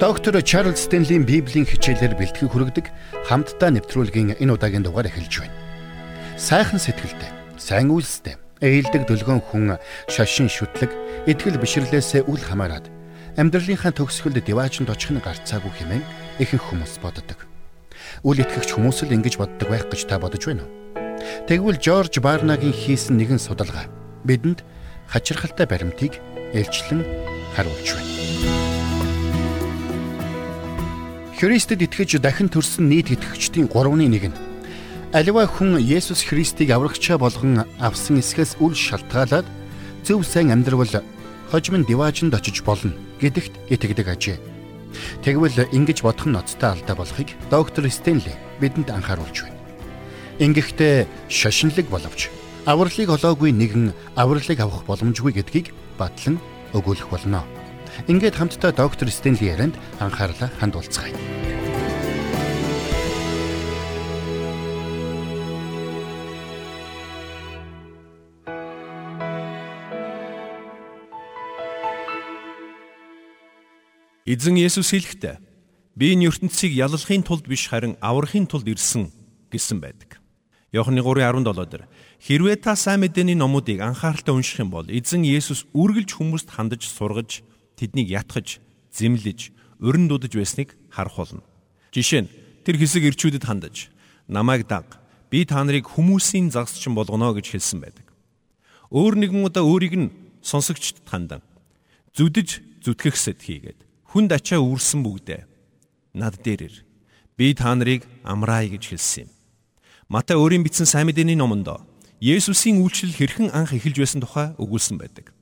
Доктор Чарлз Стенлийн Библийн хичээлээр бэлтгэх хүргэдэг хамтдаа нэвтрүүлгийн энэ удаагийн дугаар эхэлж байна. Сайхан сэтгэлтэй, сайн үйлстэй, ээлдэг дөлгөөн хүн шашин шүтлэг, итгэл бишрлээсээ үл хамааран амьдралынхаа төгсгөлд диваачнд очих нь гарцаагүй хэмээн ихэнх хүмүүс боддог. Үл итгэгч хүмүүс л ингэж боддог байх гэж та бодож байна уу? Тэгвэл Жорж Барнагийн хийсэн нэгэн судалгаа бидэнд хачирхалтай баримтыг ээлжлэн харуулж байна. Христэд итгэж дахин төрсөн нийт итгэгчдийн 3-ны нэг нь аливаа хүн Есүс Христийг аврагчаа болгон авсан эсхээс үл шалтгаалаад зөв сайн амьдрал хожим диваажинд очиж болно гэдэгт итгэдэг ажээ. Тэгвэл ингэж бодох нь ноцтой алдаа болохыг доктор Стенли бидэнд анхааруулж байна. Ингэхдээ шашинлаг боловч авралыг олоогүй нэгэн авралыг авах боломжгүй гэдгийг батлан өгүүлэх болно. Ингээд хамтдаа доктор Стенли ярианд анхаарлаа хандуулцгаая. Эзэн Есүс хэлэхдээ би энэ ертөнцийг яллахын тулд биш харин аврахын тулд ирсэн гэсэн байдаг. Иохны 3:17 дээр хэрвээ та сайн мэдээний номуудыг анхааралтай унших юм бол эзэн Есүс үргэлж хүмүүст хандаж сургаж тэднийг ятгах, зэмлэж, урин дудаж байсныг харах болно. Жишээ нь тэр хэсэг ирчүүдэд хандаж намайг даг. Би та нарыг хүмүүсийн загсчин болгоно гэж хэлсэн байдаг. Өөр нэгэн удаа өөрийг нь сонсогчдод хандан зүдэж зүтгэхсэд хийгээд хүнд ачаа үүрсэн бүгдээ над дээр ир. Би та нарыг амраая гэж хэлсэн юм. Матай өөрийн бичсэн сайн мэдээний номонд Есүсийн үйлчлэл хэрхэн анх эхэлж байсан тухай өгүүлсэн байдаг.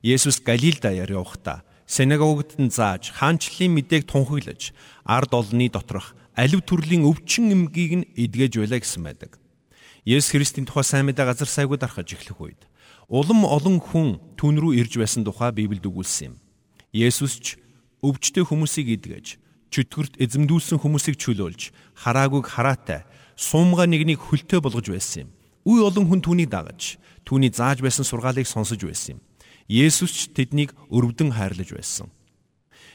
Есүс Галил даяар явхдаа синагогт нь зааж хаанчлалын мэдээг тунхаглаж ард олны доторх алив төрлийн өвчин эмгийг нь эдгэж байлаа гэсэн байдаг. Есүс Христийн тухай сайн мэдээ газар сайгүй дарахж эхлэх үед улам олон хүн түн рүү ирж байсан тухай Библиэд өгүүлсэн юм. Есүс ч өвчтөе хүмүүсийг эдгэж, чөтгөрт эзэмдүүлсэн хүмүүсийг чөлөөлж, хараагүйг хараатай, суумга нэгнийг хөлтөө болгож байсан юм. Үе олон хүн түүнийг дагаж, түүний зааж байсан сургаалыг сонсож байсан юм. Есүс ч тэднийг өрөвдөн хайрлаж байсан.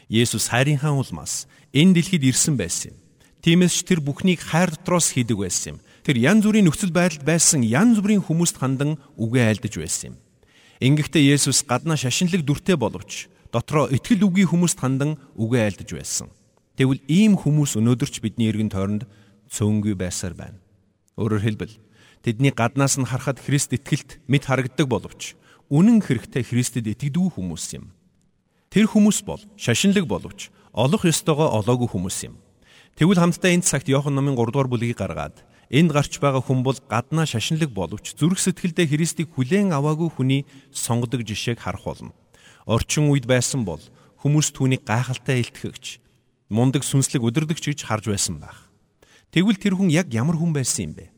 Есүс хайрынхаа улмаас энэ дэлхийд ирсэн байсан юм. Тиймээс ч тэр бүхнийг хайр дотроос хийдэг байсан юм. Тэр янз бүрийн нөхцөл байдалд байсан янз бүрийн хүмүүст хандан үгээ айлдаж байсан юм. Ингэхдээ Есүс гаднаа шашинлаг дүртэй боловч дотроо итгэл үгийн хүмүүст хандан үгээ айлдаж байсан. Тэгвэл ийм хүмүүс өнөөдөр ч бидний эргэн тойронд цөөнгүй байсаар байна. Өөрөөр хэлбэл тэдний гаднаас нь харахад Христ итгэлт мэд харагддаг боловч үнэн хэрэгтээ Христэд итгэдэггүй хүмүүс юм. Тэр хүмүүс бол шашинлаг боловч олох ёстойгоо олоогүй хүмүүс юм. Тэгвэл хамтдаа энэ цагт Иохан номын 3 дугаар бүлгийг гаргаад энд гарч байгаа хүн бол гаднаа шашинлаг боловч зүрх сэтгэлдээ Христийг хүлээн аваагүй хүний сонгодог жишээг харах болно. Орчин үед байсан бол хүмүүс түүнийг гайхалтай илтгэгч, мундаг сүнслэг өдөрдөгч гэж харж байсан байх. Тэгвэл тэр хүн яг ямар хүн байсан юм бэ?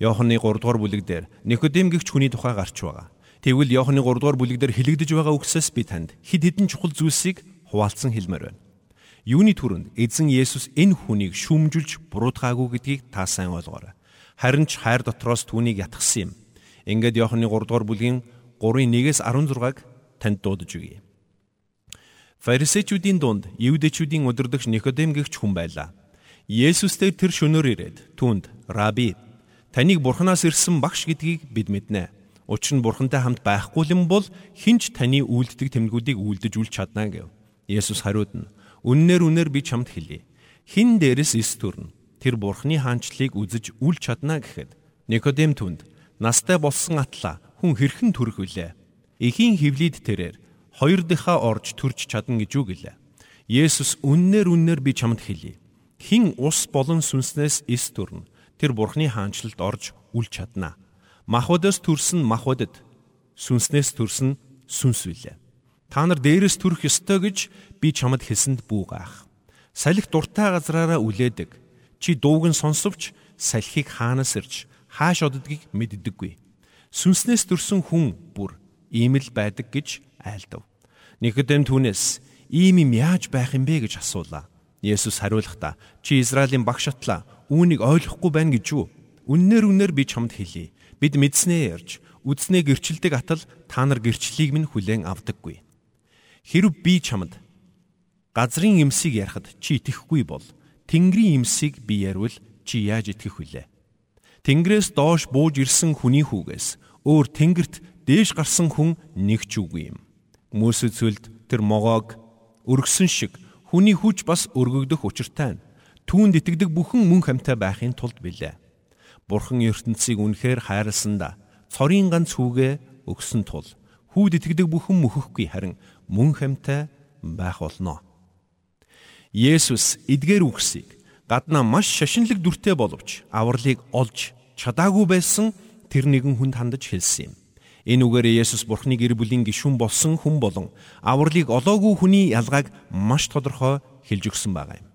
Иохны 3 дугаар бүлэг дээр Никодим гихч хүний тухай гарч байгаа. Тэгвэл Иохны 3 дугаар бүлэг дээр хэлэгдэж байгаа үгсээс би танд хэд хэдэн чухал зүйлсийг хуваалцсан хэлмээр байна. Юуны түрүүнд эзэн Есүс энэ хүнийг шүүмжилж буруутгаагүй гэдгийг та сайн ойлгоорой. Харин ч хайр дотроос түүнийг ятгсан юм. Ингээд Иохны 3 дугаар бүлгийн 3-ын 1-ээс 16-г танд дуудаж өгье. Фарисеучүүдийн дунд Евдэчүүдийн өдөрдөгч Никодем гэгч хүн байлаа. Есүстэй тэр шөнөөр ирээд түүнд "Раби, таныг Бурханаас ирсэн багш гэдгийг бид мэднэ." Учир нь бурхантай хамт байхгүй юм бол хинч таны үйлддэг тэмдгүүдийг үйлдэж үл чадна гэв. Есүс хариуд нь "Үннээр үннээр би чамд хэлье. Хин дээрээс эс төрнө. Тэр бурхны хаанчлалыг үзэж үл чадна гэхэд Никодем түнд настай болсон атла хүн хэрхэн төрөх вүлээ? Эхийн хөвлөд тэрээр хоёр дахьаа орж төрж чадна гэж үг гэлээ. Есүс үннээр үннээр би чамд хэлье. Хин ус болон сүнснээс эс төрнө. Тэр бурхны хаанчлалд орж үл чадна махбодоос төрсөн махбодод сүнснээс төрсөн сүнс билээ. Та нар дээрээс төрөх ёстой гэж би чамд хэлсэнд бүүгаах. Салхи дуртай газраараа үлээдэг. Чи дууг нь сонсовч салхийг хаанаас ирж хааш оддгийг мэддэггүй. Сүнснээс төрсөн хүн бүр ийм л байдаг гэж айлдав. Никодем түүнээс ийм юм яаж байх юм бэ гэж асуулаа. Есүс хариулахдаа чи Израилийн багш атлаа үүнийг ойлгохгүй байна гэж юу? Үннээр үннээр би чамд хэлье. Бид мэдснээ ярьж, үдснээ гэрчилдэг атал та нар гэрчлэлийг минь хүлээн авдаггүй. Хэрв би чамд Газрын эмсийг ярахад чи итгэхгүй бол Тэнгэрийн эмсийг би яривал чи яаж итгэх вүлээ? Тэнгэрээс доош бууж ирсэн хүний хүүгээс өөр тэнгэрт дээш гарсан хүн нэг ч үгүй юм. Мөсөд сүлд тэр могоог өргсөн шиг хүний хүч бас өргөгдөх учиртай түүнд итгэдэг бүхэн мөн хамтаа байхын тулд билээ. Бурхан ертөнцийг үнэхээр хайрласанда цорын ганц хүүгээ өгсөн тул хүүд итгэдэг бүхэн мөхөхгүй харин мөн хамтаа байх болно. Есүс эдгээр үгсийг гаднаа маш шашинлаг дүртэй боловч авралыг олж чадаагүй байсан тэр нэгэн хүнд хандаж хэлсэн юм. Энэ үгээр Есүс Бурхны гэр бүлийн гишүүн болсон хүн болон авралыг олоогүй хүний ялгааг маш тодорхой хэлж өгсөн байгаа юм.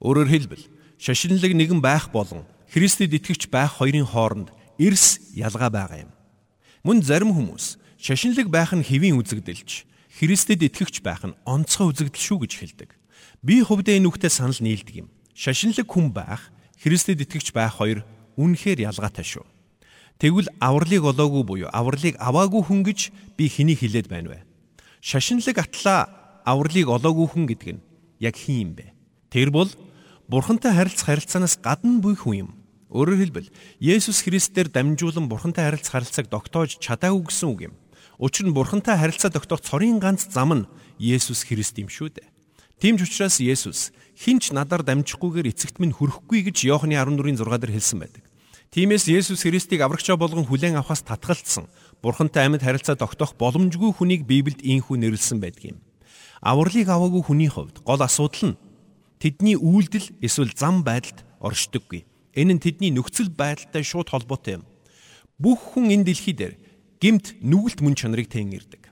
Өөрөөр хэлбэл шашинлаг нэгэн байх болон Христэд итгэвч байх хоёрын хооронд эрс ялгаа байгаа юм. Мөн зарим хүмүүс шашинлаг байх нь хэвийн үзэгдэлч Христэд итгэвч байх нь онцгой үзэгдэл шүү гэж хэлдэг. Би хувьдаа энэ үгтэй санал нийлдэг юм. Шашинлаг хүн байх, Христэд итгэгч байх хоёр үнэхээр ялгаатай шүү. Тэгвэл авралыг олоогүй буюу авралыг аваагүй хүн гэж би хэнийг хэлээд байна вэ? Шашинлаг атлаа авралыг олоогүй хүн гэдэг нь яг хин юм бэ? Тэр бол Бурхантай харилцах харилцаанаас гадна буй хүн юм. Өөрөөр хэлбэл Есүс Христээр дамжуулан Бурхантай харилцах харилцааг тогтоож чадаагүй гэсэн үг юм. Учир нь Бурхантай харилцаа тогтоох цорын ганц зам нь Есүс Христ юм шүү дээ. Тийм ч учраас Есүс хинч надаар дамжихгүйгээр эцэгт минь хүрэхгүй гэж Иохны 14-ийн 6 дээр хэлсэн байдаг. Тиймээс Есүс Христийг аврагчаа болгон хүлээн авахаас татгалцсан Бурхантай амьд харилцаа тогтоох боломжгүй хүнийг Библиэд ийхүү нэрлсэн байдаг юм. Авралыг аваагүй хүний хувьд гол асуудал нь тэдний үйлдэл эсвэл зам байдалд оршдоггүй. Энэ нь тэдний нөхцөл байдалтай шууд холбоотой юм. Бүх хүн энэ дэлхий дээр гимт нүгэлт мөн чанарыг тэнгэрдэг.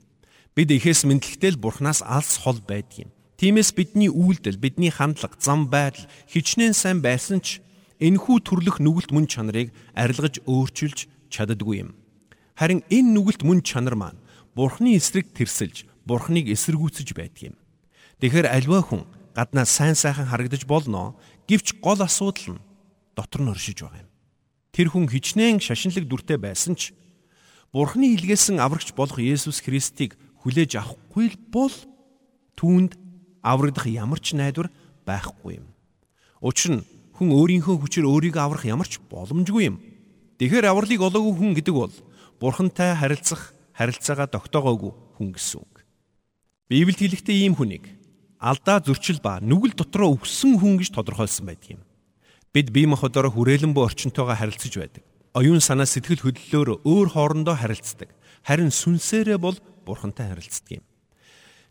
Бид ихээс мэдлэгтэй л Бурханаас алс хол байдаг юм. Тиймээс бидний үйлдэл, бидний хандлага, зам байдал хичнээн сайн байсан ч энэхүү төрлөх нүгэлт мөн чанарыг арилгаж өөрчилж чаддаггүй юм. Харин энэ нүгэлт мөн чанар маань Бурхны эсрэг тэрсэлж, Бурхныг эсэргүүцэж байдаг юм. Тэгэхээр альва хүн гаднаа сайн сайхан харагдаж болно, гэвч гол асуудал нь дотор нь оршиж байгаа юм. Тэр хүн хичнээн шашинлаг дүртэй байсан ч Бурхны илгээсэн аврагч болох Есүс Христийг хүлээж авахгүй бол түүнд аврагдах ямар ч найдвар байхгүй юм. Учир нь хүн өөрийнхөө хүчээр өөрийгөө аврах ямар ч боломжгүй юм. Тэгэхээр авралыг олоогүй хүн гэдэг бол бурхантай харилцах харилцаагаа тогтоогоогүй хүн гэсэн үг. Библиэд хэлэхдээ ийм хүнийг алдаа зөрчил ба нүгэл дотроо өвсөн хүн гэж тодорхойлсон байдаг юм. Бид бие махбодоор хүрээлэн буй орчинтойгоо харилцаж байдаг. Оюун санаа сэтгэл хөдлөлөөр өөр хоорондоо харилцдаг. Харин сүнсээрээ бол бурхантай харилцдаг юм.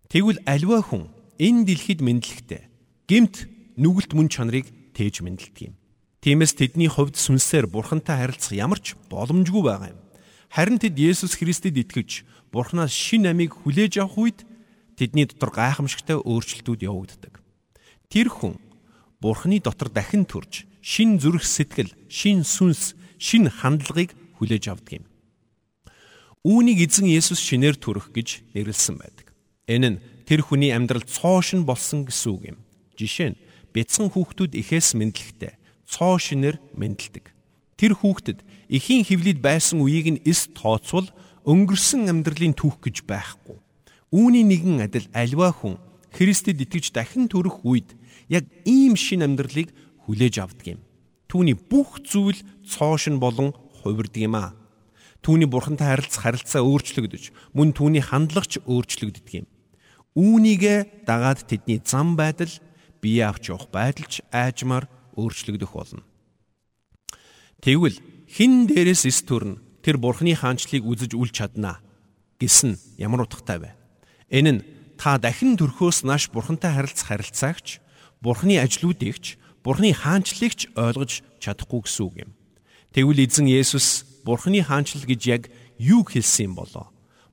Тэгвэл альва хүн энэ дэлхийд мэдлэгтэй гемт нүгэлт мөн чанарыг тээж мэдлдэг юм. Тиймээс тэдний хувьд сүнсээр бурхантай харилцах ямар ч боломжгүй байгаа юм. Харин тэд Есүс Христэд итгэж бурхнаас шин амийг хүлээж авах үед тэдний дотор гайхамшигтай өөрчлөлтүүд явагддаг. Тэр хүн бурхны дотор дахин төрж шин зүрх сэтгэл, шин сүнс, шин хандлагыг хүлээж авдаг юм. Үүнийг эзэн Есүс шинээр төрөх гэж нэрлсэн байдаг. Энэ нь тэр хүний амьдрал цоошин болсон гэсэн үг юм. Жишээ нь бяцхан хүүхдүүд ихээс мэдлэгтэй цоо шинээр мэдлдэг. Тэр хүүхдэд эхийн хөвлөд байсан үеийг нь эс тооцвол өнгөрсөн амьдралын түүх гэж байхгүй. Үүний нэгэн адил альва хүн Христэд итгэж дахин төрөх үед яг ийм шин амьдралыг хүлээж авдаг юм. Түүний бүх зүйл цоошин болон хувирдаг юм аа. Түүний бурхантай харилцах харилцаа өөрчлөгдөж, мөн түүний хандлагч өөрчлөгддөг юм. Үүнийгэ дагаад тэдний зам байдал бие авч явах байдалч айжмаар өөрчлөгдөх болно. Тэгвэл хин дээрээс эс төрн тэр бурхны хаанчлыг үзэж үл чаднаа гэсэн ямар утгатай вэ? Энэ нь та дахин төрхөөс нааш бурхантай харилцах харилцаагч, бурхны ажлуудыгч, бурхны хаанчлыгч ойлгож чадахгүй гэсэн үг юм. Тэгвэл эзэн Есүс бурхны хаанчлал гэж яг юу хэлсэн юм болоо?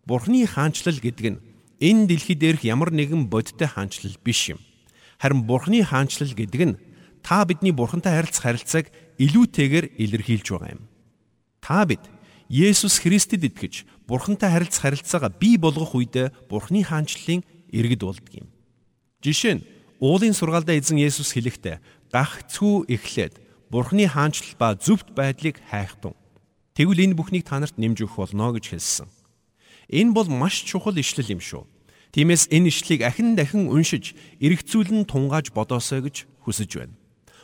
Бурхны хаанчлал гэдэг нь энэ дэлхий дээрх ямар нэгэн бодиттой хаанчлал биш юм. Харин Бурхны хаанчлал гэдэг нь та бидний Бурхантай харилцах харилцааг илүүтэйгээр илэрхийлж байгаа юм. Та бид Есүс Христэд итгэж Бурхантай харилцах харилцаагаа бий болгох үед Бурхны хаанчлалын иргэд болдог юм. Жишээ нь уулын сургаалдаа эзэн Есүс хэлэхдээ гахцгүй эхлээд Бурхны хаанчлал ба зөвхт байдлыг хайхтун. Тэгвэл энэ бүхнийг та нарт нэмж өгөх болно гэж хэлсэн. Энэ бол маш чухал ишлэл юм шүү. Тиймээс энэ ишлийг ахин дахин уншиж, эргцүүлэн тунгааж бодоосой гэж хүсэж байна.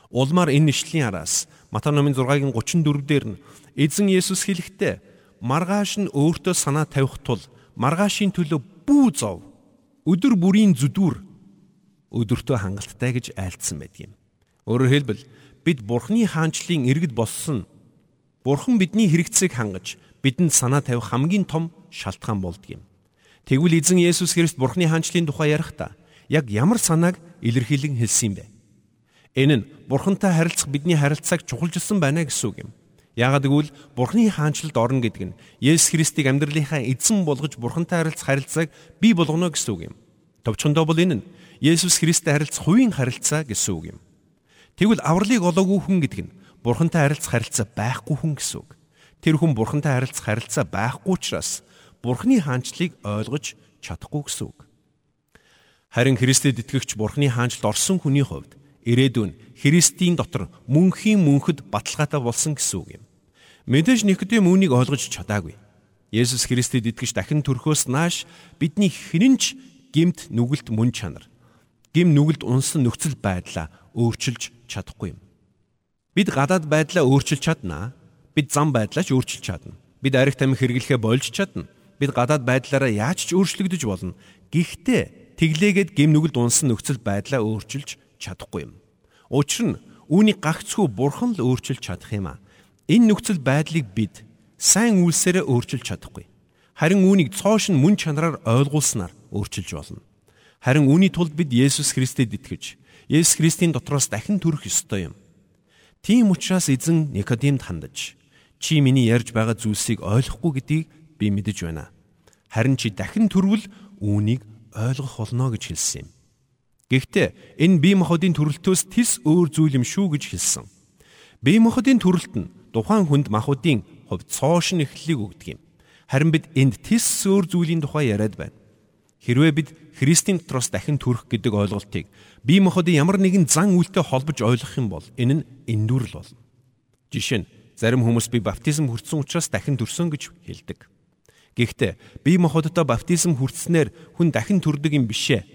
Улмаар энэ ишлийн араас Матай номын 6-гийн 34 дээр нь эзэн Есүс хэлэхдээ маргааш нь өөртөө санаа тавих тул маргаашийн төлөө бүү зов өдөр бүрийн зүдүр өдөртөө хангалттай гэж айлдсан байдгийм. Өөрөөр хэлбэл бид Бурхны хаанчлалын иргэд болсон Бурхан бидний хэрэгцээг хангаж бидэнд санаа тавих хамгийн том шалтгаан болдгийм. Тэгвэл эзэн Есүс Христ Бурхны хаанчлалын тухай ярихдаа яг ямар санааг илэрхийлэн хэлсэн юм бэ? Энэ нь Бурхантай харилцах бидний харилцааг чухалжилсан байна гэсэн үг юм. Яагад гэвэл Бурхны хаанчлалд орно гэдэг нь Есүс Христийг амьдралынхаа эзэн болгож Бурхантай харилцах харилцааг бий болгоно гэсэн үг юм. Товчхондоо бол энэ нь Есүс Христтэй харилцах хувийн харилцаа гэсэн үг юм. Тэгвэл авралыг олоогүй хүн гэдэг нь Бурхантай харилцах харилцаа байхгүй хүн гэсэн үг. Тэр хүн Бурхантай харилцах харилцаа байхгүй учраас Бурхны хаанчлалыг ойлгож чадахгүй гэсэн үг. Харин Христэд итгэгч Бурхны хаанчлалд орсон хүний хувьд ирээдүйн Христийн дотор мөнхийн мөнхөд баталгаатай болсон гэсэн үг юм. Мэдээж Никодим үүнийг ойлгож чадаагүй. Есүс Христэд итгэж дахин төрхөөс нааш бидний хинэнч гимт нүгэлт мөн чанар гим нүгэлд унсан нөхцөл байдлаа өөрчилж чадахгүй юм. Бид гадаад байдлаа өөрчилж чаднаа. Бид зам байдлаа ч өөрчилж чадна. Бид арх тамхи хэрэглэхээ болж чадна. Бид гадаад байдлаараа яаж ч өөрчлөгдөж болно. Гэхдээ тэглээгээд гим нүгэлд унсан нөхцөл байдлаа өөрчилж чадахгүй юм. Учир нь үүнийг гагцхүү бурхан л өөрчилж чадах юм а. Энэ нөхцөл байдлыг бид сайн үйлсээрээ өөрчилж чадахгүй. Харин үүнийг цоош нь мөн чанараар ойлгуулснаар өөрчилж болно. Харин үүний тулд бид Есүс Христэд итгэж, Есүс Христийн дотроос дахин төрөх ёстой юм. Тийм учраас эзэн Никодимд хандаж, чи миний ярьж байгаа зүйлсийг ойлгохгүй гэдгийг би мэдэж байна. Харин чи дахин төрвөл үүнийг ойлгох болно гэж хэлсэн юм. Гэхдээ энэ бие махбодын төрөлтөөс тис өөр зүйл юм шүү гэж хэлсэн. Бие махбодын төрөлт нь тухайн хүнд махбодын хувьд цоошин эхлэлийг өгдөг юм. Харин бид энд тис өөр зүйлийн тухай яриад байна. Хэрвээ бид Христийн дотроос дахин төрөх гэдэг ойлголтыг бие махбодын ямар нэгэн зан үйлтэй холбож ойлгох юм бол энэ нь эндүрл болно. Жишээ нь зарим хүмүүс би баптизм хүртсэн учраас дахин төрсөн гэж хэлдэг. Гэхдээ бие махбодтой баптизм хүртснээр хүн дахин төрдөг юм бишээ.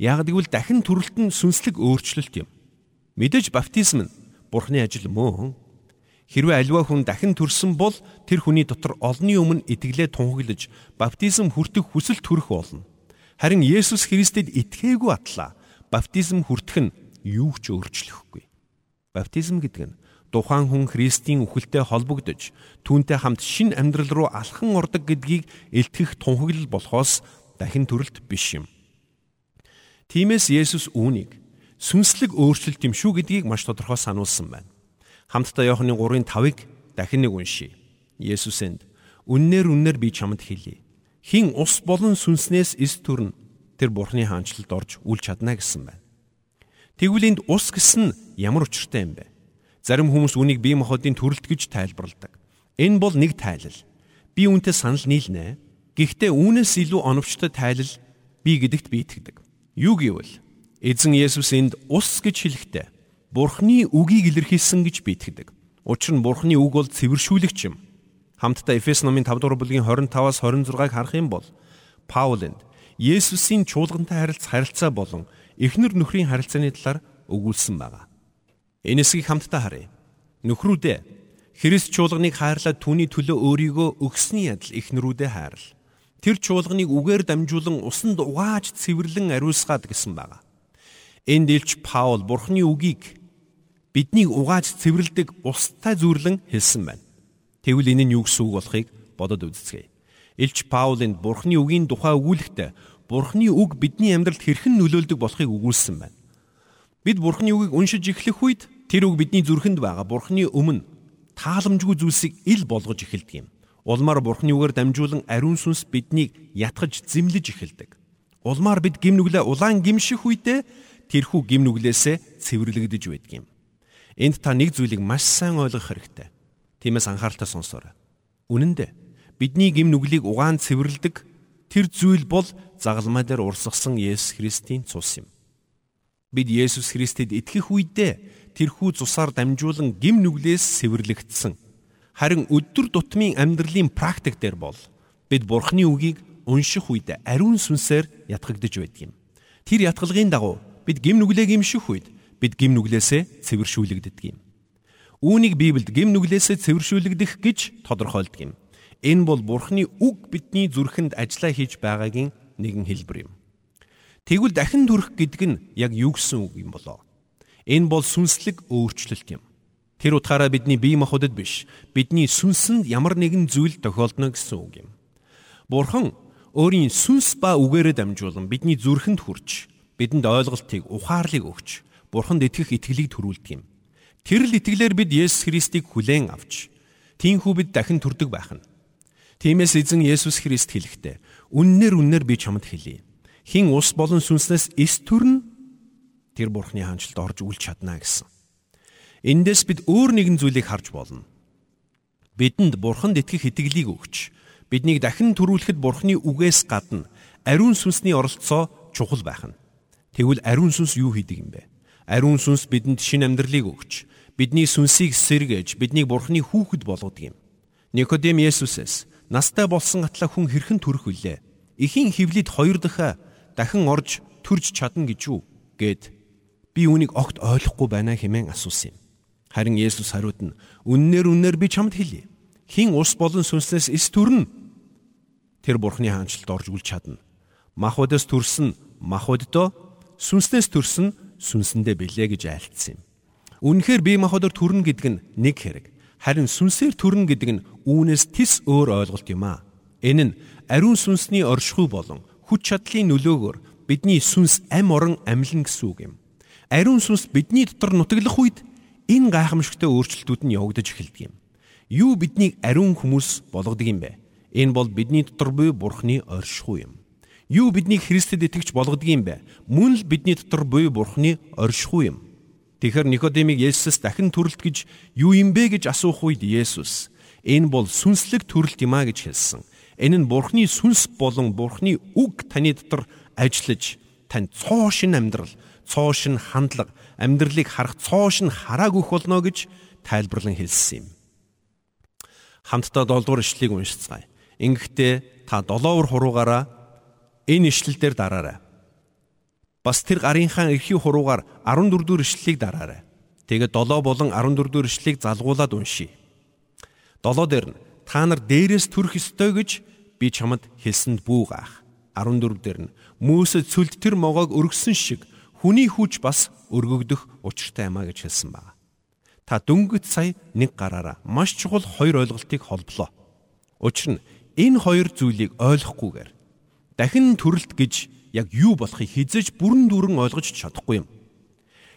Яг гэвэл дахин төрөлт нь сүнслэг өөрчлөлт юм. Мэдээж баптизм нь Бурхны ажил мөн Хэрвээ аливаа хүн дахин төрсөн бол тэр хүний дотор олонний өмнө итгэлээ тунхаглаж баптизм хүртэх хүсэл төрөх болно. Харин Есүс Христэд итгээгүй атлаа баптизм хүртэх нь юу ч өөрчлөхгүй. Баптизм гэдэг нь тухайн хүн Христийн үхэлтэй холбогдож түүнтэй хамт шин амьдрал руу алхан ордог гэдгийг илтгэх тунхаглал болохоос дахин төрөлт биш юм. Тиймээс Есүс үүнийг сүнслэг өөрчлөлт юм шүү гэдгийг маш тодорхой сануулсан байна. Хамтдаа Иохны 3:5-ыг дахин нэг уншийе. Есүс энд үннээр үннээр би чамд хэлье. Хин ус болон сүнснээс эс төрн тэр Бурхны хаанчлалд орж үл чадна гэсэн байна. Тэгвэл энд ус гэсэн ямар учиртай юм бэ? Зарим хүмүүс үнийг бие махбодын төрөлт гэж тайлбарладаг. Энэ бол нэг тайлал. Би үүнтэй санал нийлнэ. Гэхдээ үүнээс илүү оновчтой тайлал би гэдэгт би итгэдэг. Юу гэвэл эзэн Есүс энд ус гэж хэлэхдээ Бурхны үгийг илэрхийлсэн гэж би итгэдэг. Учир нь Бурхны үг бол цэвэршүүлэгч юм. Хамтдаа Эфес номын 5 дугаар бүлгийн 25-аас 26-ыг харах юм бол Паул энд Есүсийн чуулгантай харилцах харилцаа болон эхнэр нөхрийн харилцааны талаар өгүүлсэн байна. Энэ хэсгийг хамтдаа харъя. Нөхрүүдээ Христ чуулганыг хайрлаад түүний төлөө өөрийгөө өгсөний адил эхнэрүүдээ хайрл. Тэр чуулганыг үгээр дамжуулан усанд угааж цэвэрлэн ариусгаад гэсэн байна. Энд илч Паул Бурхны үгийг биднийг угааж цэвэрлдэг устай зүрлэн хэлсэн байна. Тэгвэл энэ нь юу гэсэн үг болохыг бодод үзцгээе. Илч Паулын Бурхны үгийн тухай өгүүлэхдээ Бурхны үг бидний амьдралд хэрхэн нөлөөлдөг болохыг өгүүлсэн байна. Бид Бурхны үгийг уншиж эхлэх үед тэр үг бидний зүрхэнд байгаа Бурхны өмнө тааламжгүй зүйлсийг ил болгож эхэлдэг юм. Улмаар Бурхны үгээр дамжуулан ариун сүнс биднийг ятгаж зэмлэж эхэлдэг. Улмаар бид гимнүглээ улаан гимших үедээ тэрхүү гимнүглээсээ цэвэрлэгдэж байдаг юм. Энд та нэг зүйлийг маш сайн ойлгох хэрэгтэй. Тиймээс анхааралтай сонсоорой. Үнэн дээ бидний гим нүглийг угаан цэвэрлдэг тэр зүйл бол загалмай дээр урсгасан Есүс Христийн цус юм. Бид Есүс Христэд итгэх үедээ тэрхүү цусаар дамжуулан гим нүглээс цэвэрлэгдсэн. Харин өдөр тутмын амьдралын практик дээр бол бид Бурхны үгийг унших үед ариун сүнсээр ятгагдж байдаг юм. Тэр ятгалгын дагуу бид гим нүглээ гимших үед бид гим нүглээсээ цэвэршүүлэгддэг юм. Үүнийг Библиэд гим нүглээсээ цэвэршүүлэгдэх гэж тодорхойлдог юм. Энэ бол Бурхны үг бидний зүрхэнд ажиллаа хийж байгаагийн нэгэн хэлбэр юм. Тэгвэл дахин төрөх гэдэг нь яг юу гэсэн үг юм болоо? Энэ бол сүнслэг өөрчлөлт юм. Тэр утгаараа бидний бие махбодод биш, бидний сүнсэнд ямар нэгэн зүйл тохиолдно гэсэн үг юм. Бурхан өөрийн сүнс ба үгээрээ дамжуулан бидний зүрхэнд хүрч, бидэнд ойлголтыг, ухаарлыг өгч, Бурханд итгэх итгэлийг төрүүлдэг юм. Тэр л итгэлээр бид Есүс Христийг хүлээн авч, тийхүү бид дахин төрдөг байх нь. Тиймээс эзэн Есүс Христ хэлэхдээ, үннээр үннээр би чамд хэлье. Хин ус болон сүнснээс эс төрн тэр Бурханы хаанчлалд орж үл чадна гэсэн. Эндээс бид өөр нэгэн зүйлийг харж болно. Бидэнд Бурханд итгэх итгэлийг өгч, биднийг дахин төрүүлэхэд Бурханы үгээс гадна ариун сүнсний оролцоо чухал байх нь. Тэгвэл ариун сүнс юу хийдэг юм бэ? Ариун сүнс бидэнд шин амьдралыг өгч, бидний сүнсийг сэргээж, биднийг Бурханы хүүхэд болгодог юм. Никодем Есүсээс настай болсон атлаа хүн хэрхэн төрөх вүлээ? Эхийн хөвлөд хоёр дахь дахин орж төрж чадна гэж юу? гэд би үүнийг огт ойлгохгүй байна хэмээн асуусан юм. Харин Есүс хариуд нь үннээр үннээр би чамд хэлье. Хин ус болон сүнслээс эс төрнө. Тэр бурхны хаанчлалд орж үл чадна. Махбодоос төрсөн махбоддоо сүнснээс төрсөн сүнсэндээ билээ гэж айлтсан юм. Үнэхээр бие махбодоор төрнө гэдэг нь нэг хэрэг. Харин сүнсээр төрнө гэдэг нь үүнээс тис өөр ойлголт юм аа. Энэ нь ариун сүнсний оршихуй болон хүч чадлын нөлөөгөөр бидний сүнс ам орон амьлна гэсэн үг юм. Ариун сүнс бидний дотор нутаглах үед энэ гайхамшигтай өөрчлөлтүүд нь явагдаж эхэлдэг юм. Юу биднийг ариун хүмүүс болгодог юм бэ? Энэ бол бидний дотор буй Бурхны оршихуй юм. Юу биднийг Христэд итгэж болгодог юм бэ? Мөн л бидний дотор буй Бурхны оршихуй юм. Тэгэхээр Никодемиг Есүс дахин төрөлт гэж юу юм бэ гэж асуух үед Есүс энэ бол сүнслэг төрөлт юм а гэж хэлсэн. Энэ нь Бурхны сүнс болон Бурхны үг таны дотор ажиллаж танд цоо шин амьдрал, цоо шин хандлага, амьдралыг харах цоош нь харааг өгөх болно гэж тайлбарлан хэлсэн юм. Хамтдаа 7 дугаар ишлэлийг уншицгаая. Ингэхдээ та 7 уур хуруугаараа энэ ишлэл дээр дараарай. Бас тэр гарынхаа эрхий хуруугаар 14 дугаар ишлэлийг дараарай. Тэгээд 7 болон 14 дугаар ишлэлийг залгуулад уншийе. 7 дээр нь та нар дээрээс төрөх ёстой гэж би чамд хэлсэнд бүүгаах. 14 дээр нь Мөсөд сүлд тэр могоог өргөсөн шиг хүний хүч бас өргөгдөх учиртай юмаа гэж хэлсэн байна. Та дөнгөж сая нэг гараараа маш чухал хоёр ойлголтыг холболоо. Учир нь энэ хоёр зүйлийг ойлгохгүйгээр дахин төрөлт гэж яг юу болохыг хизэж бүрэн дүүрэн ойлгож чадахгүй юм.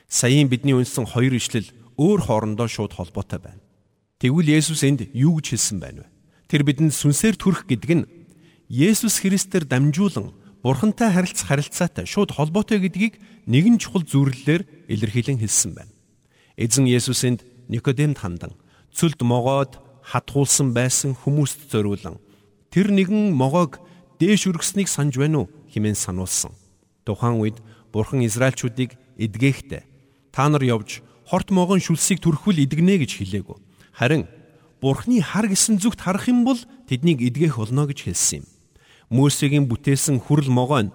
Саяын бидний үнсэн хоёр ишлэл өөр хоорондоо шууд холбоотой байна. Тэгвэл Есүс энд юу гэж хэлсэн байна вэ? Тэр бидэнд сүнсээр төрөх гэдэг нь Есүс Христээр дамжуулан Бурхантай харилцах харилцаатай шууд холбоотой гэдгийг нэгэн чухал зүрлэлээр илэрхийлэн хэлсэн байна. Эзэн Есүсэнд Никодемд хандан цөлд могоод хатгуулсан байсан хүмүүст зориулан тэр нэгэн могоог дээш өргөснийг санаж байна уу хэмээн сануулсан. Тухайн үед Бурхан Израильчүүдийг эдгээхдээ та нар явж хорт могон шүлсийг төрөхвөл эдгэнэ гэж хэлээгүү. Харин Бурхны хар гисэн зүгт харах юм бол тэднийг эдгэх болно гэж хэлсэн юм. Мөсегийн бүтээсэн хүрл могоо нь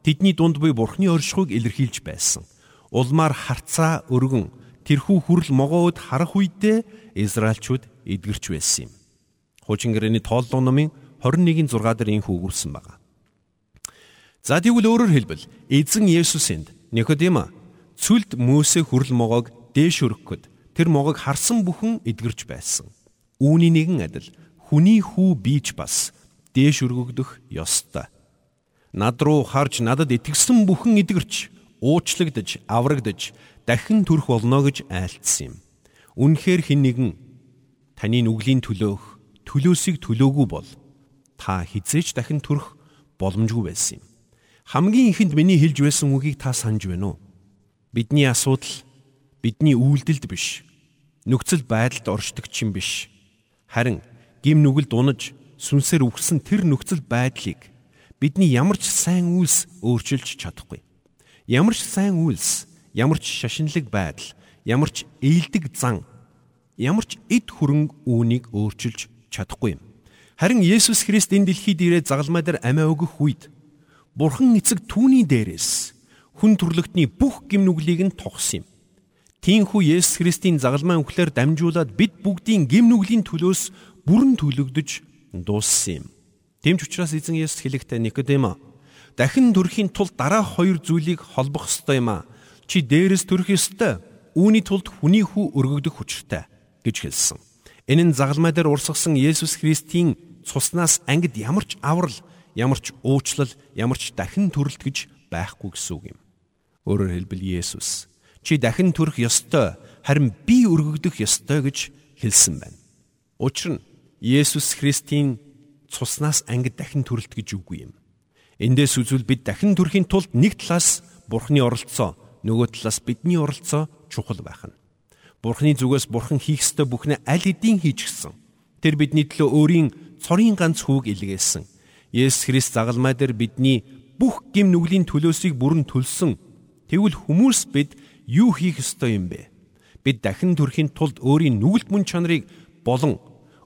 тэдний дунд буй бурхны оршихуйг илэрхийлж байсан. Улмаар харцаа өргөн тэрхүү хүрл могоуд харах үедээ Израильчууд эдгэрч байсан юм. Хуучин гэрээний тооллого номын 21-ийн 6 дээр инхүү өгүүлсэн байна. За тэгвэл өөрөөр хэлбэл эзэн Есүсэнд Никодема цүлд Мөсе хүрл могоог дээш өргөхөд тэр могоог харсан бүхэн эдгэрч байсан. Үүний нэгэн адил хүний хүү бийж бас дээш өргөгдөх ёстой. Над руу харж надад итгэсэн бүхэн эдгэрч, уучлагдж, аврагдж, дахин төрөх болно гэж айлтсан юм. Үнэхээр хэн нэгэн таны нүглийн төлөөх төлөөсийг төлөөгүй бол та хизээч дахин төрөх боломжгүй байсан юм. Хамгийн ихэнд миний хэлж байсан үгийг та санаж байна уу? Бидний асуудал бидний үйлдэлд биш. Нөхцөл байдалд оршдог чинь биш. Харин гим нүгэлд унаж сүнсээр үхсэн тэр нөхцөл байдлыг бидний ямар ч сайн үйлс өөрчилж чадахгүй. Ямар ч сайн үйлс, ямар ч шашинлаг байдал, ямар ч ээлдэг зан, ямар ч эд хөрөнгө үүнийг өөрчилж чадахгүй юм. Харин Есүс Христ энэ дэлхийд ирээд загалмай дээр амиа өгөх үед Бурхан эцэг түүний дээрээс хүн төрлөختний бүх гимнүглийг нь тогсон юм. Тиймхүү Есүс Христийн загалмай өнгөлөөр дамжуулаад бид бүгдийн гимнүглийн төлөөс бүрэн төлөгдөж дууссан юм. Тэмч учраас эзэн Есүс хэлэхдээ Никодемо дахин төрхийн тулд дараах хоёр зүйлийг холбох ёстой юм а. Чи дээрээс төрөх ёстой. Үүний тулд хүний хүү өргөгдөх хүчтэй гэж хэлсэн. Энэ нь загалмай дээр урсгасан Есүс Христийн цуснаас ангид ямар ч аврал, ямар ч уучлал, ямар ч дахин төрөлт гэж байхгүй гэсэн үг юм. Өөрөөр хэлбэл Есүс чи дахин төрөх ёстой, харин би өргөгдөх ёстой гэж хэлсэн байна. Учир нь Есүс Христийн цуснаас ангид дахин төрөлт гэж үгүй юм. Эндээс үзвэл бид дахин төрхийн тулд нэг талаас Бурхны оролцоо, нөгөө талаас бидний оролцоо чухал байх нь. Бурхны зүгээс Бурхан хийх ёстой бүхнээ аль хэдийн хийж гисэн. Тэр бидний төлөө өөрийн цорын ганц хүүг илгээсэн. Есүс Христ загалмай дээр бидний бүх гим нүглийн төлөөсийг бүрэн төлсөн. Тэгвэл хүмүүс бид юу хийх ёстой юм бэ? Бид дахин төрхийн тулд өөрийн нүгэлт мөн чанарыг болон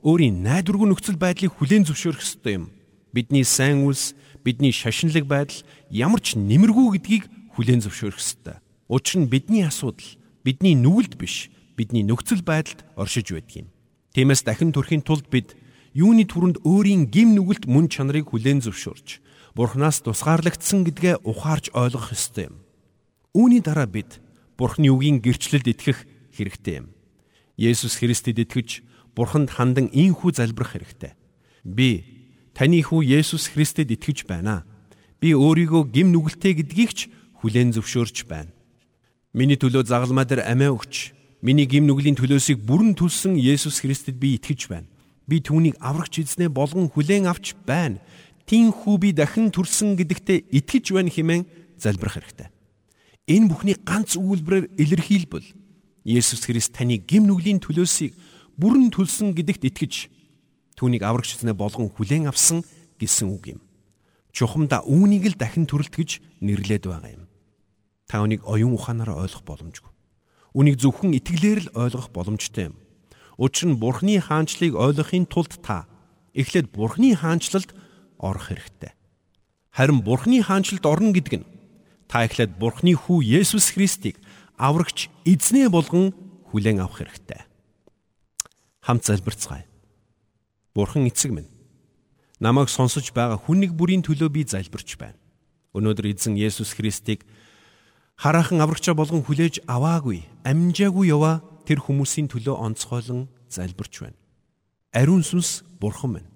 өөрийн найдваргүй нөхцөл байдлыг хүлээн зөвшөөрөх ёстой юм. Бидний сайн үлс, бидний шашинлаг байдал ямар ч нэмэргүй гэдгийг хүлээн зөвшөөрөх ёстой. Учир нь бидний асуудал бидний нүгэлд биш, бидний нөхцөл байдалд оршиж байдаг юм. Тиймээс дахин төрхийн тулд бид юуны түрэнд өөрийн гим нүгэлт мөн чанарыг хүлээн зөвшөөрч Бурханаас тусгаарлагдсан гэдгээ ухаарч ойлгох ёстой юм. Үүний дараа бид Бурхны үгийн гэрчлэлд итгэх хэрэгтэй юм. Есүс Христэд итгэж Бурханд хандан ийхүү залбирах хэрэгтэй. Би таны хүү Есүс Христэд итгэж байна. Би өөрийгөө гим нүгэлтэй гэдгийг ч хүлээн зөвшөөрч байна. Миний төлөө загалмай дээр амиа өгч, миний гим нүглийн төлөөсийг бүрэн төлсөн Есүс Христэд би итгэж байна Би түүнийг аврагч эзнээ болгон хүлээн авч байна. Тинхүү би дахин төрсөн гэдэгтээ итгэж байна хэмээн залбирах хэрэгтэй. Энэ бүхний ганц үйлбэрээр илэрхийлбэл Есүс Христ таны гим нүглийн төлөөсийг бүрэн төлсөн гэдэгт итгэж түүнийг аврагч эзнээ болгон хүлээн авсан гэсэн үг юм. Чухамда үүнийг л дахин төрөлт гэж нэрлээд байгаа юм. Та үнийг оюун ухаанаараа ойлгох боломжгүй. Үнийг зөвхөн итгэлээр л ойлгох боломжтой юм. Учир нь Бурхны хаанчлыг ойлгохын тулд та эхлээд Бурхны хаанчлалд орох хэрэгтэй. Харин Бурхны хаанчлалд орно гэдэг нь та эхлээд Бурхны хүү Есүс Христийг аврагч эзнээ болгон хүлээн авах хэрэгтэй. Хамт залбирцгаая. Бурхан эцэг минь намайг сонсож байгаа хүн нэг бүрийн төлөө би залбирч байна. Өнөөдөр эзэн Есүс Христийг хараахан аврагчаа болгон хүлээж аваагүй, амжаагүй яваа тэр хүмүүсийн төлөө онцгойлон залбирч байна. Ариун сүнс бурхан байна.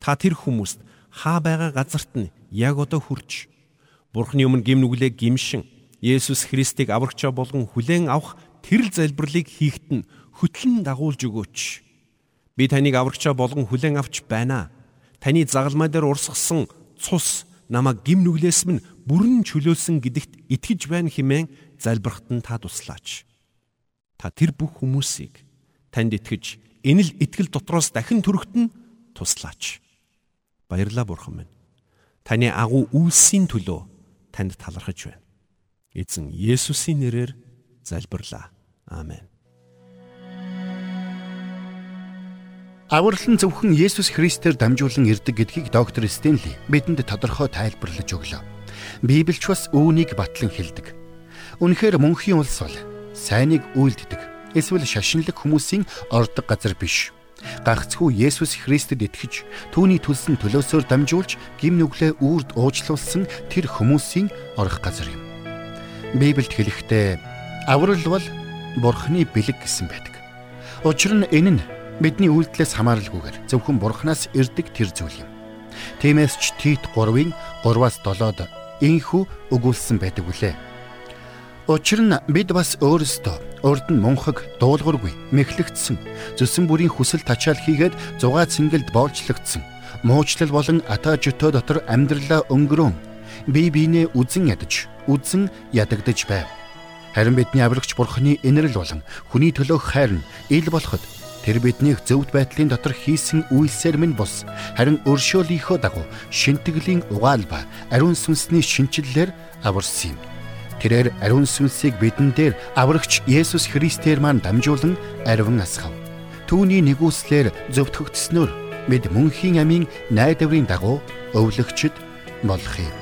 Та тэр хүмүүст хаа байгаа газарт нь яг одоо хүрч Бурхны өмнө гим нүглээ гимшин Есүс Христийг аврагчаа болгон хүлээн авах тэрл залбирлыг хийхэд нь хөтлөн дагуулж өгөөч. Би таныг аврагчаа болгон хүлээн авч байна. Таны загалмай дээр урсгасан цус намайг гим нүглээс минь бүрэн чөлөөлсөн гэдэгт итгэж байна хэмээн залбирхад нь та туслаач та тэр бүх хүмүүсийг танд итгэж энэ л итгэл дотроос дахин төрөхт нь туслаач. Баярлалаа бурхан минь. Таны агуу үйлсийн төлөө танд талархаж байна. Эзэн Есүсийн нэрээр залбирлаа. Аамен. Аврал нь зөвхөн Есүс Христээр дамжуулан ирдэг гэдгийг доктор Стенли бидэнд тодорхой тайлбарлаж өглөө. Библич бас үүнийг батлан хэлдэг. Үнэхээр мөнхийн улс бол сайныг үйлддэг эсвэл шашинлаг хүмүүсийн ордог газар биш. Гагцхүү Есүс Христэд итгэж түүний төлсөн төлөөсөөр дамжуулж гим нүглээ үрд уучлуулсан тэр хүмүүсийн орох газар юм. Библиэд хэлэхдээ аврал бол Бурхны бэлэг гэсэн байдаг. Учир нь энэ нь бидний үйлдэлээс хамааралгүйгээр зөвхөн Бурханаас ирдэг тэр зүйл юм. Тиймээс ч Тит 3-ын 3-аас 7-д инхүү өгүүлсэн байдаг үлээ. Учир нь бид бас өөрсдөө урд нь мунхаг дуулуургүй мэхлэгдсэн зүсэн бүрийн хүсэл тачаал хийгээд зугаа цэнгэлд боолчлогдсон муучлал болон ата жөтөө дотор амьдралаа өнгөрөөн бие биенээ үзен ядаж үзен ядагдж байв. Харин бидний аврагч бурхны инэрл болон хүний төлөөх хайр нь ил болоход тэр биднийг зөвд байдлын дотор хийсэн үйлсээр минь бус харин өршөөлийнхөө дагуу шинтгэлийн угаал ба ариун сүнсний шинчиллээр аварсан юм. Тэрээр ариун сүнсийг бидэн дээр аврагч Есүс Христээр маань дамжуулан ариун асгав. Түүний нэгүслэр зөвтгөгдснөөр бид мөнхийн амийн найдварын дагуу өвлөгчд болох юм.